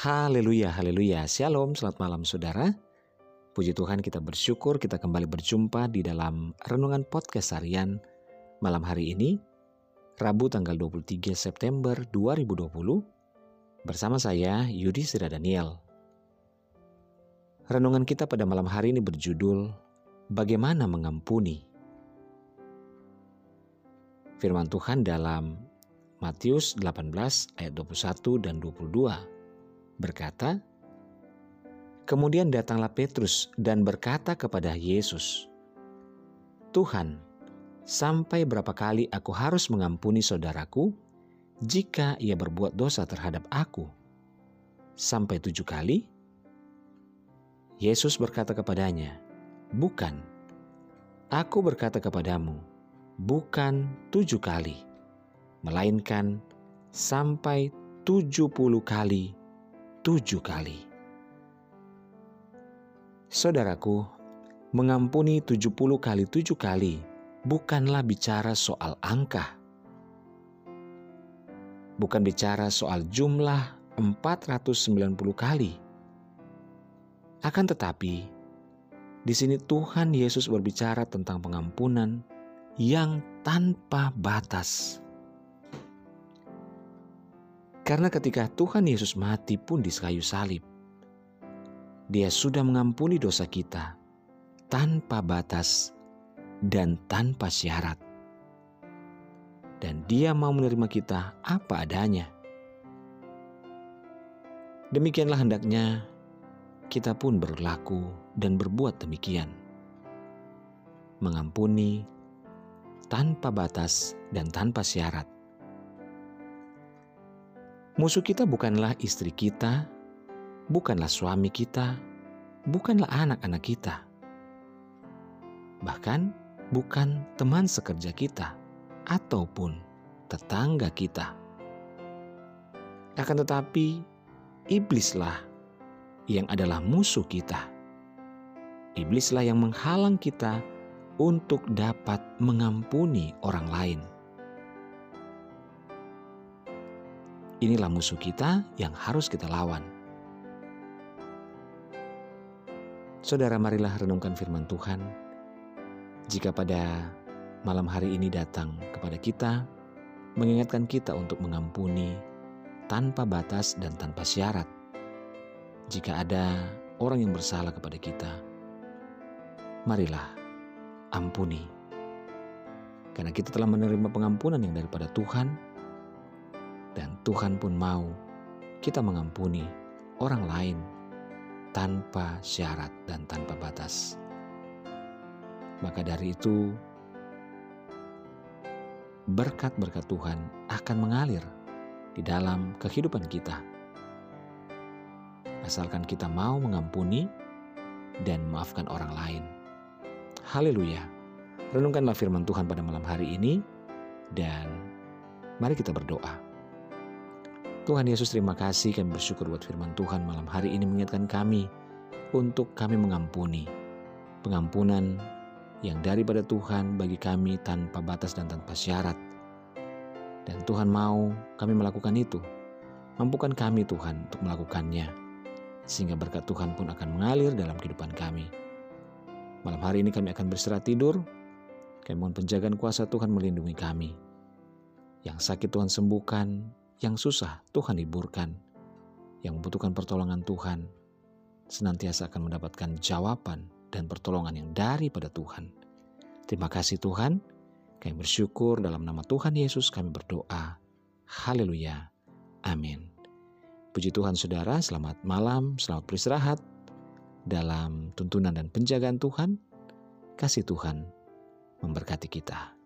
Haleluya, haleluya. Shalom, selamat malam saudara. Puji Tuhan kita bersyukur kita kembali berjumpa di dalam Renungan Podcast Harian malam hari ini, Rabu tanggal 23 September 2020, bersama saya Yudi Sira Daniel. Renungan kita pada malam hari ini berjudul Bagaimana Mengampuni. Firman Tuhan dalam Matius 18 ayat 21 dan 22 berkata, Kemudian datanglah Petrus dan berkata kepada Yesus, "Tuhan, sampai berapa kali aku harus mengampuni saudaraku jika ia berbuat dosa terhadap aku? Sampai tujuh kali?" Yesus berkata kepadanya, "Bukan, aku berkata kepadamu, bukan tujuh kali, melainkan sampai tujuh puluh kali tujuh kali. Saudaraku, mengampuni tujuh puluh kali tujuh kali bukanlah bicara soal angka. Bukan bicara soal jumlah 490 kali. Akan tetapi, di sini Tuhan Yesus berbicara tentang pengampunan yang tanpa batas. Karena ketika Tuhan Yesus mati pun di kayu salib, Dia sudah mengampuni dosa kita tanpa batas dan tanpa syarat. Dan Dia mau menerima kita apa adanya. Demikianlah hendaknya kita pun berlaku dan berbuat demikian. Mengampuni tanpa batas dan tanpa syarat Musuh kita bukanlah istri kita, bukanlah suami kita, bukanlah anak-anak kita, bahkan bukan teman sekerja kita ataupun tetangga kita. Akan tetapi, iblislah yang adalah musuh kita. Iblislah yang menghalang kita untuk dapat mengampuni orang lain. Inilah musuh kita yang harus kita lawan. Saudara, marilah renungkan firman Tuhan. Jika pada malam hari ini datang kepada kita, mengingatkan kita untuk mengampuni tanpa batas dan tanpa syarat. Jika ada orang yang bersalah kepada kita, marilah ampuni. Karena kita telah menerima pengampunan yang daripada Tuhan, dan Tuhan pun mau kita mengampuni orang lain tanpa syarat dan tanpa batas. Maka dari itu, berkat-berkat Tuhan akan mengalir di dalam kehidupan kita. Asalkan kita mau mengampuni dan memaafkan orang lain. Haleluya. Renungkanlah firman Tuhan pada malam hari ini dan mari kita berdoa. Tuhan Yesus terima kasih kami bersyukur buat firman Tuhan malam hari ini mengingatkan kami untuk kami mengampuni. Pengampunan yang daripada Tuhan bagi kami tanpa batas dan tanpa syarat. Dan Tuhan mau kami melakukan itu. Mampukan kami Tuhan untuk melakukannya. Sehingga berkat Tuhan pun akan mengalir dalam kehidupan kami. Malam hari ini kami akan berserah tidur. Kami mohon penjagaan kuasa Tuhan melindungi kami. Yang sakit Tuhan sembuhkan, yang susah Tuhan hiburkan, yang membutuhkan pertolongan Tuhan, senantiasa akan mendapatkan jawaban dan pertolongan yang daripada Tuhan. Terima kasih Tuhan, kami bersyukur dalam nama Tuhan Yesus kami berdoa. Haleluya. Amin. Puji Tuhan saudara, selamat malam, selamat beristirahat. Dalam tuntunan dan penjagaan Tuhan, kasih Tuhan memberkati kita.